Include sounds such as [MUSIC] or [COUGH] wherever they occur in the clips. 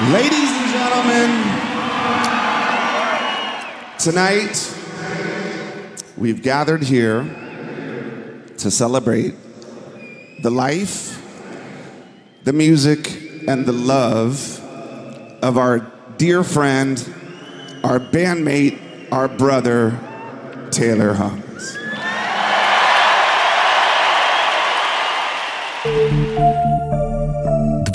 Ladies and gentlemen, tonight we've gathered here to celebrate the life, the music, and the love of our dear friend, our bandmate, our brother, Taylor Hawkins.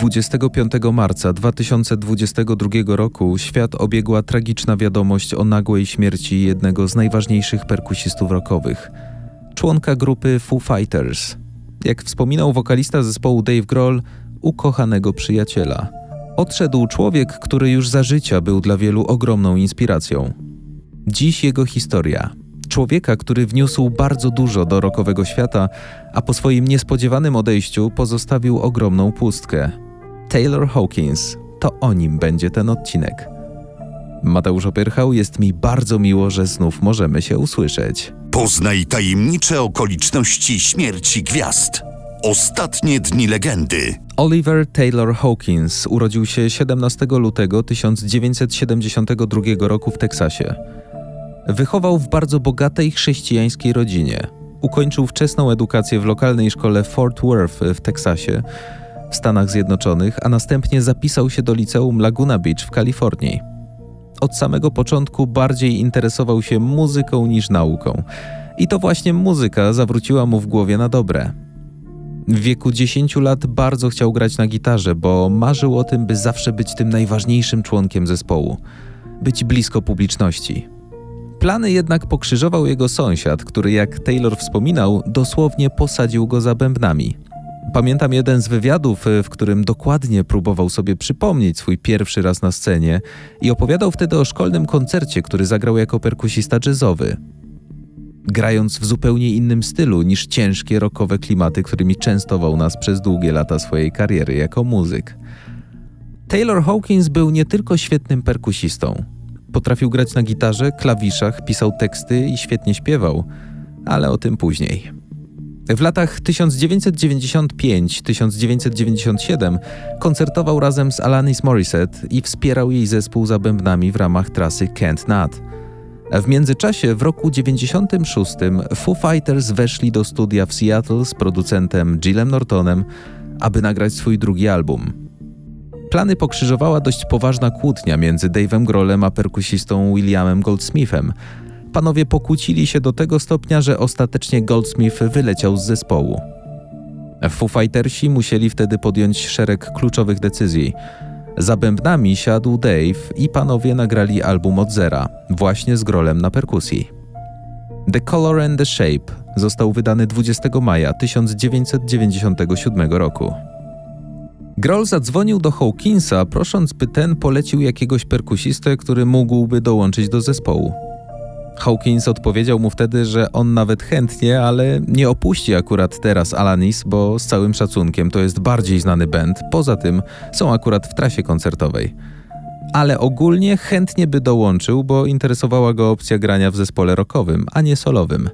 25 marca 2022 roku świat obiegła tragiczna wiadomość o nagłej śmierci jednego z najważniejszych perkusistów rockowych, członka grupy Foo Fighters. Jak wspominał wokalista zespołu Dave Grohl, ukochanego przyjaciela. Odszedł człowiek, który już za życia był dla wielu ogromną inspiracją. Dziś jego historia. Człowieka, który wniósł bardzo dużo do rockowego świata, a po swoim niespodziewanym odejściu pozostawił ogromną pustkę. Taylor Hawkins. To o nim będzie ten odcinek. Mateusz Opierchał, jest mi bardzo miło, że znów możemy się usłyszeć. Poznaj tajemnicze okoliczności śmierci gwiazd. Ostatnie dni legendy. Oliver Taylor Hawkins urodził się 17 lutego 1972 roku w Teksasie. Wychował w bardzo bogatej chrześcijańskiej rodzinie. Ukończył wczesną edukację w lokalnej szkole Fort Worth w Teksasie, w Stanach Zjednoczonych, a następnie zapisał się do liceum Laguna Beach w Kalifornii. Od samego początku bardziej interesował się muzyką niż nauką. I to właśnie muzyka zawróciła mu w głowie na dobre. W wieku 10 lat bardzo chciał grać na gitarze, bo marzył o tym, by zawsze być tym najważniejszym członkiem zespołu, być blisko publiczności. Plany jednak pokrzyżował jego sąsiad, który, jak Taylor wspominał, dosłownie posadził go za bębnami. Pamiętam jeden z wywiadów, w którym dokładnie próbował sobie przypomnieć swój pierwszy raz na scenie i opowiadał wtedy o szkolnym koncercie, który zagrał jako perkusista jazzowy. Grając w zupełnie innym stylu niż ciężkie rockowe klimaty, którymi częstował nas przez długie lata swojej kariery jako muzyk. Taylor Hawkins był nie tylko świetnym perkusistą. Potrafił grać na gitarze, klawiszach, pisał teksty i świetnie śpiewał, ale o tym później. W latach 1995-1997 koncertował razem z Alanis Morissette i wspierał jej zespół za bębnami w ramach trasy Can't Not. W międzyczasie w roku 96 Foo Fighters weszli do studia w Seattle z producentem Gillem Nortonem, aby nagrać swój drugi album. Plany pokrzyżowała dość poważna kłótnia między Dave'em Grohlem a perkusistą Williamem Goldsmithem – Panowie pokłócili się do tego stopnia, że ostatecznie Goldsmith wyleciał z zespołu. Foo Fightersi musieli wtedy podjąć szereg kluczowych decyzji. Za bębnami siadł Dave i panowie nagrali album od zera, właśnie z grolem na perkusji. The Color and the Shape został wydany 20 maja 1997 roku. Grohl zadzwonił do Hawkinsa, prosząc, by ten polecił jakiegoś perkusistę, który mógłby dołączyć do zespołu. Hawkins odpowiedział mu wtedy, że on nawet chętnie, ale nie opuści akurat teraz Alanis, bo z całym szacunkiem to jest bardziej znany band, poza tym są akurat w trasie koncertowej. Ale ogólnie chętnie by dołączył, bo interesowała go opcja grania w zespole rockowym, a nie solowym.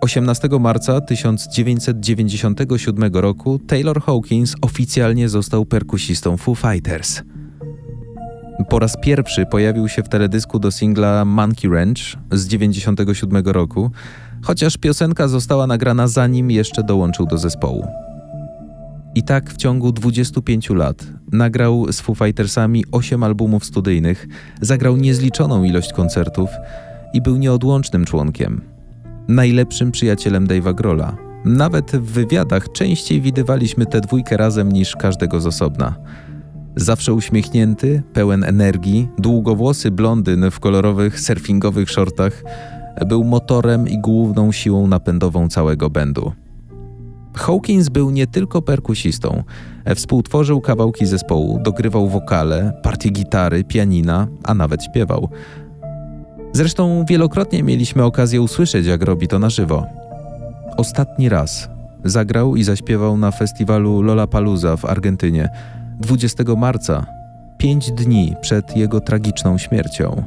18 marca 1997 roku Taylor Hawkins oficjalnie został perkusistą Foo Fighters – po raz pierwszy pojawił się w teledysku do singla Monkey Ranch z 1997 roku, chociaż piosenka została nagrana zanim jeszcze dołączył do zespołu. I tak w ciągu 25 lat nagrał z Foo Fightersami 8 albumów studyjnych, zagrał niezliczoną ilość koncertów i był nieodłącznym członkiem. Najlepszym przyjacielem Dave'a Grola. Nawet w wywiadach częściej widywaliśmy tę dwójkę razem niż każdego z osobna. Zawsze uśmiechnięty, pełen energii, długowłosy blondyn w kolorowych surfingowych shortach był motorem i główną siłą napędową całego bendu. Hawkins był nie tylko perkusistą, współtworzył kawałki zespołu, dogrywał wokale, partie gitary, pianina, a nawet śpiewał. Zresztą wielokrotnie mieliśmy okazję usłyszeć, jak robi to na żywo. Ostatni raz zagrał i zaśpiewał na festiwalu Lollapalooza w Argentynie – 20 marca, pięć dni przed jego tragiczną śmiercią.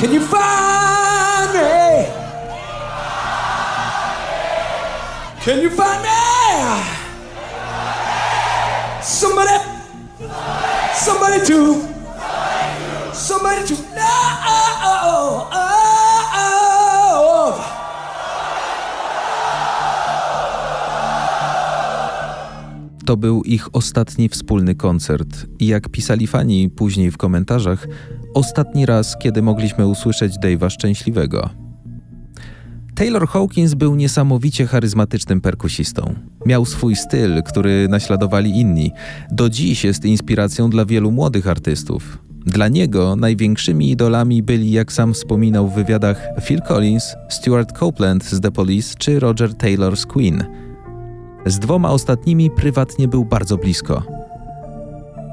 Can you find me? Can you find me? Somebody, somebody To był ich ostatni wspólny koncert i jak pisali fani później w komentarzach, ostatni raz, kiedy mogliśmy usłyszeć Dave'a szczęśliwego. Taylor Hawkins był niesamowicie charyzmatycznym perkusistą. Miał swój styl, który naśladowali inni. Do dziś jest inspiracją dla wielu młodych artystów. Dla niego największymi idolami byli, jak sam wspominał w wywiadach, Phil Collins, Stuart Copeland z The Police czy Roger Taylor z Queen. Z dwoma ostatnimi prywatnie był bardzo blisko.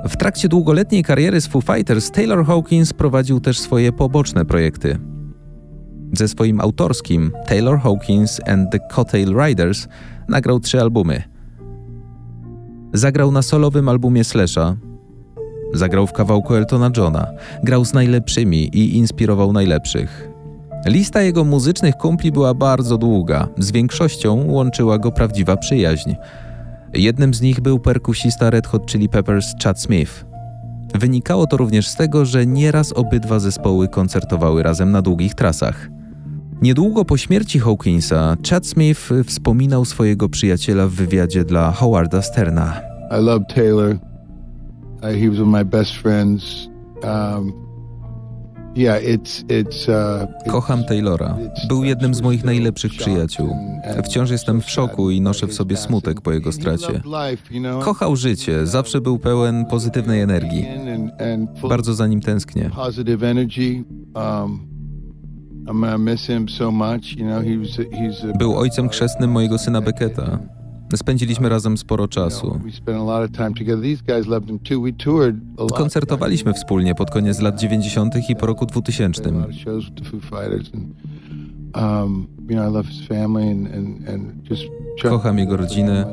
W trakcie długoletniej kariery z Foo Fighters Taylor Hawkins prowadził też swoje poboczne projekty. Ze swoim autorskim Taylor Hawkins and the Cottail Riders nagrał trzy albumy. Zagrał na solowym albumie Slasha, zagrał w kawałku Eltona Johna, grał z najlepszymi i inspirował najlepszych. Lista jego muzycznych kumpli była bardzo długa, z większością łączyła go prawdziwa przyjaźń. Jednym z nich był perkusista Red Hot Chili Peppers Chad Smith. Wynikało to również z tego, że nieraz obydwa zespoły koncertowały razem na długich trasach. Niedługo po śmierci Hawkinsa, Chad Smith wspominał swojego przyjaciela w wywiadzie dla Howarda Sterna. I love Taylor. Uh, he was one of my best friends. Um, Kocham Taylora. Był jednym z moich najlepszych przyjaciół. Wciąż jestem w szoku i noszę w sobie smutek po jego stracie. Kochał życie, zawsze był pełen pozytywnej energii. Bardzo za nim tęsknię. Um, Był ojcem chrzestnym mojego syna Becketa. Spędziliśmy razem sporo czasu. Koncertowaliśmy wspólnie pod koniec lat 90. i po roku 2000. Did a lot of shows with the Foo Fighters, and um. Kocham jego rodzinę.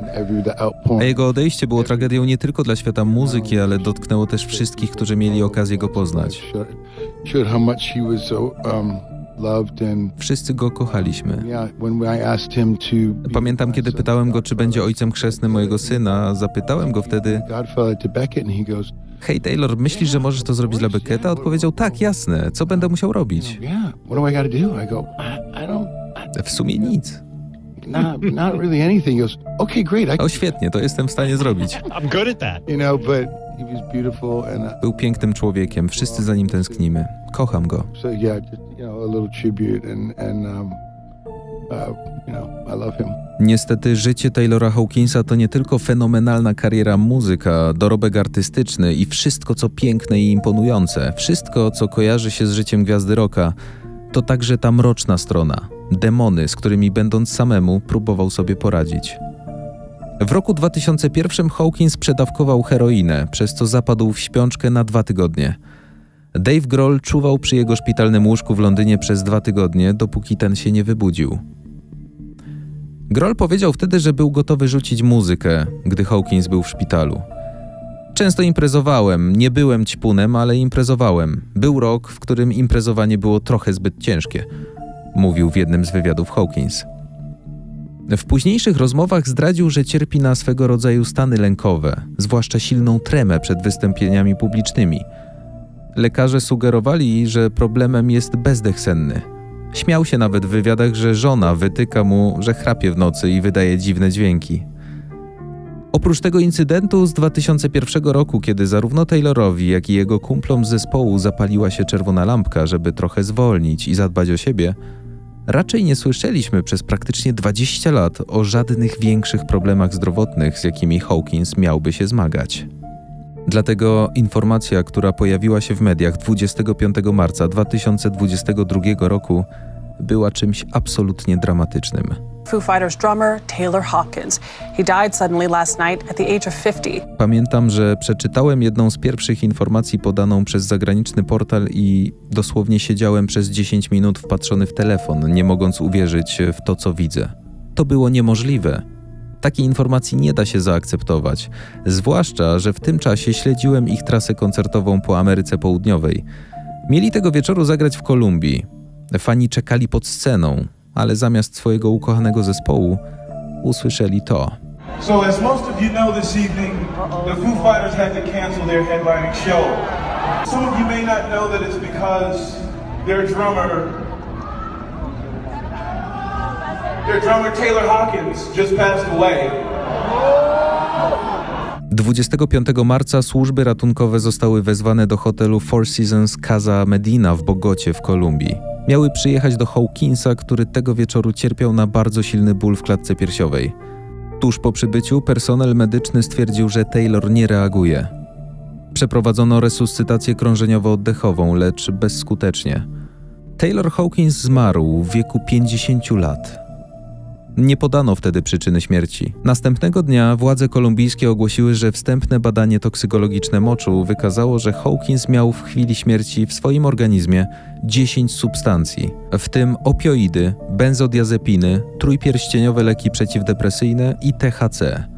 A jego odejście było tragedią nie tylko dla świata muzyki, ale dotknęło też wszystkich, którzy mieli okazję go poznać. Wszyscy go kochaliśmy. Pamiętam, kiedy pytałem go, czy będzie ojcem chrzestnym mojego syna, zapytałem go wtedy, Godfather to Beckett, and he goes, hej Taylor, myślisz, że możesz to zrobić dla Becketa? Odpowiedział, tak, jasne, co będę musiał robić? "Yeah, what do I got to do?" I go, "I, I don't, W sumie nic. O świetnie, to jestem w stanie zrobić. [LAUGHS] I'm good at that. you know." But he was beautiful, and uh, Był pięknym człowiekiem, wszyscy za nim tęsknimy. Kocham go. Niestety życie Taylora Hawkinsa to nie tylko fenomenalna kariera muzyka, dorobek artystyczny i wszystko co piękne i imponujące, wszystko co kojarzy się z życiem gwiazdy rocka, to także ta mroczna strona, demony, z którymi będąc samemu próbował sobie poradzić. W roku 2001 Hawkins przedawkował heroinę, przez co zapadł w śpiączkę na dwa tygodnie. Dave Grohl czuwał przy jego szpitalnym łóżku w Londynie przez dwa tygodnie, dopóki ten się nie wybudził. Grohl powiedział wtedy, że był gotowy rzucić muzykę, gdy Hawkins był w szpitalu. Często imprezowałem, nie byłem ćpunem, ale imprezowałem. Był rok, w którym imprezowanie było trochę zbyt ciężkie, mówił w jednym z wywiadów Hawkins. W późniejszych rozmowach zdradził, że cierpi na swego rodzaju stany lękowe, zwłaszcza silną tremę przed wystąpieniami publicznymi. Lekarze sugerowali, że problemem jest bezdech senny. Śmiał się nawet w wywiadach, że żona wytyka mu, że chrapie w nocy i wydaje dziwne dźwięki. Oprócz tego incydentu z 2001 roku, kiedy zarówno Taylorowi, jak i jego kumplom z zespołu zapaliła się czerwona lampka, żeby trochę zwolnić i zadbać o siebie, raczej nie słyszeliśmy przez praktycznie 20 lat o żadnych większych problemach zdrowotnych, z jakimi Hawkins miałby się zmagać. Dlatego informacja, która pojawiła się w mediach 25 marca 2022 roku, była czymś absolutnie dramatycznym. Foo Fighters drummer Taylor Hawkins. He died suddenly last night at the age of 50. Pamiętam, że przeczytałem jedną z pierwszych informacji podaną przez zagraniczny portal i dosłownie siedziałem przez 10 minut wpatrzony w telefon, nie mogąc uwierzyć w to, co widzę. To było niemożliwe. Takiej informacji nie da się zaakceptować, zwłaszcza, że w tym czasie śledziłem ich trasę koncertową po Ameryce Południowej. Mieli tego wieczoru zagrać w Kolumbii. Fani czekali pod sceną, ale zamiast swojego ukochanego zespołu usłyszeli to. So, as most of you know this evening, the Foo Fighters had to cancel their headlining show. Some of you may not know that it's because their drummer, their drummer Taylor Hawkins, just passed away. 25 marca służby ratunkowe zostały wezwane do hotelu Four Seasons Casa Medina w Bogocie w Kolumbii. Miały przyjechać do Hawkinsa, który tego wieczoru cierpiał na bardzo silny ból w klatce piersiowej. Tuż po przybyciu personel medyczny stwierdził, że Taylor nie reaguje. Przeprowadzono resuscytację krążeniowo-oddechową, lecz bezskutecznie. Taylor Hawkins zmarł w wieku 50 lat. Nie podano wtedy przyczyny śmierci. Następnego dnia władze kolumbijskie ogłosiły, że wstępne badanie toksykologiczne moczu wykazało, że Hawkins miał w chwili śmierci w swoim organizmie 10 substancji, w tym opioidy, benzodiazepiny, trójpierścieniowe leki przeciwdepresyjne i THC.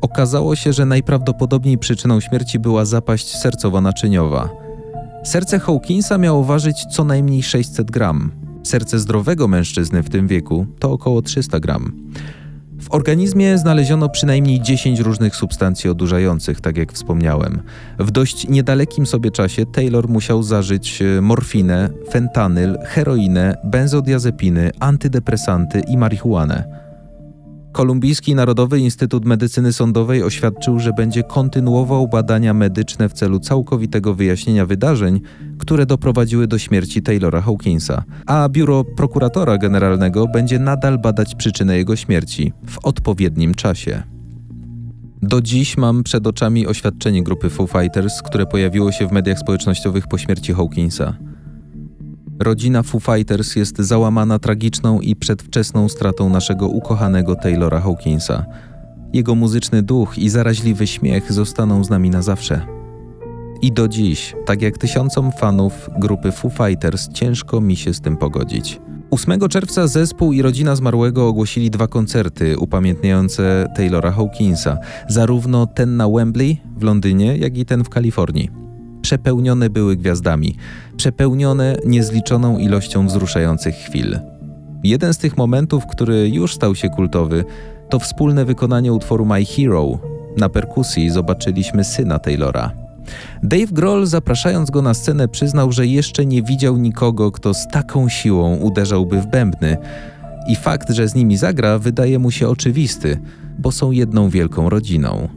Okazało się, że najprawdopodobniej przyczyną śmierci była zapaść sercowo-naczyniowa. Serce Hawkinsa miało ważyć co najmniej 600 gram. Serce zdrowego mężczyzny w tym wieku to około 300 gram. W organizmie znaleziono przynajmniej 10 różnych substancji odurzających, tak jak wspomniałem. W dość niedalekim sobie czasie Taylor musiał zażyć e, morfinę, fentanyl, heroinę, benzodiazepiny, antydepresanty i marihuanę. Kolumbijski Narodowy Instytut Medycyny Sądowej oświadczył, że będzie kontynuował badania medyczne w celu całkowitego wyjaśnienia wydarzeń, które doprowadziły do śmierci Taylora Hawkinsa, a biuro prokuratora generalnego będzie nadal badać przyczynę jego śmierci w odpowiednim czasie. Do dziś mam przed oczami oświadczenie grupy Foo Fighters, które pojawiło się w mediach społecznościowych po śmierci Hawkinsa. Rodzina Foo Fighters jest załamana tragiczną i przedwczesną stratą naszego ukochanego Taylora Hawkinsa. Jego muzyczny duch i zaraźliwy śmiech zostaną z nami na zawsze. I do dziś, tak jak tysiącom fanów grupy Foo Fighters, ciężko mi się z tym pogodzić. 8 czerwca zespół i rodzina zmarłego ogłosili dwa koncerty upamiętniające Taylora Hawkinsa, zarówno ten na Wembley w Londynie, jak i ten w Kalifornii przepełnione były gwiazdami, przepełnione niezliczoną ilością wzruszających chwil. Jeden z tych momentów, który już stał się kultowy, to wspólne wykonanie utworu My Hero. Na perkusji zobaczyliśmy syna Taylora. Dave Grohl, zapraszając go na scenę, przyznał, że jeszcze nie widział nikogo, kto z taką siłą uderzałby w bębny. I fakt, że z nimi zagra, wydaje mu się oczywisty, bo są jedną wielką rodziną.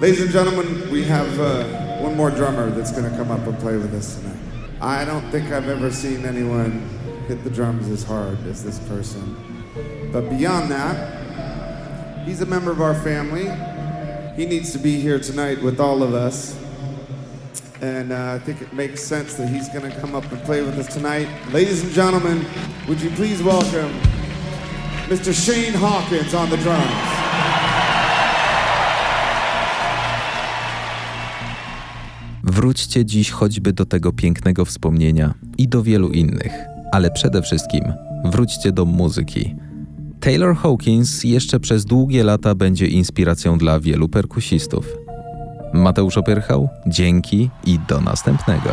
Ladies and gentlemen, we have uh... one more drummer that's going to come up and play with us tonight. I don't think I've ever seen anyone hit the drums as hard as this person. But beyond that, he's a member of our family. He needs to be here tonight with all of us. And uh, I think it makes sense that he's going to come up and play with us tonight. Ladies and gentlemen, would you please welcome Mr. Shane Hawkins on the drums. Wróćcie dziś choćby do tego pięknego wspomnienia i do wielu innych, ale przede wszystkim wróćcie do muzyki. Taylor Hawkins jeszcze przez długie lata będzie inspiracją dla wielu perkusistów. Mateusz Opierchał, dzięki i do następnego.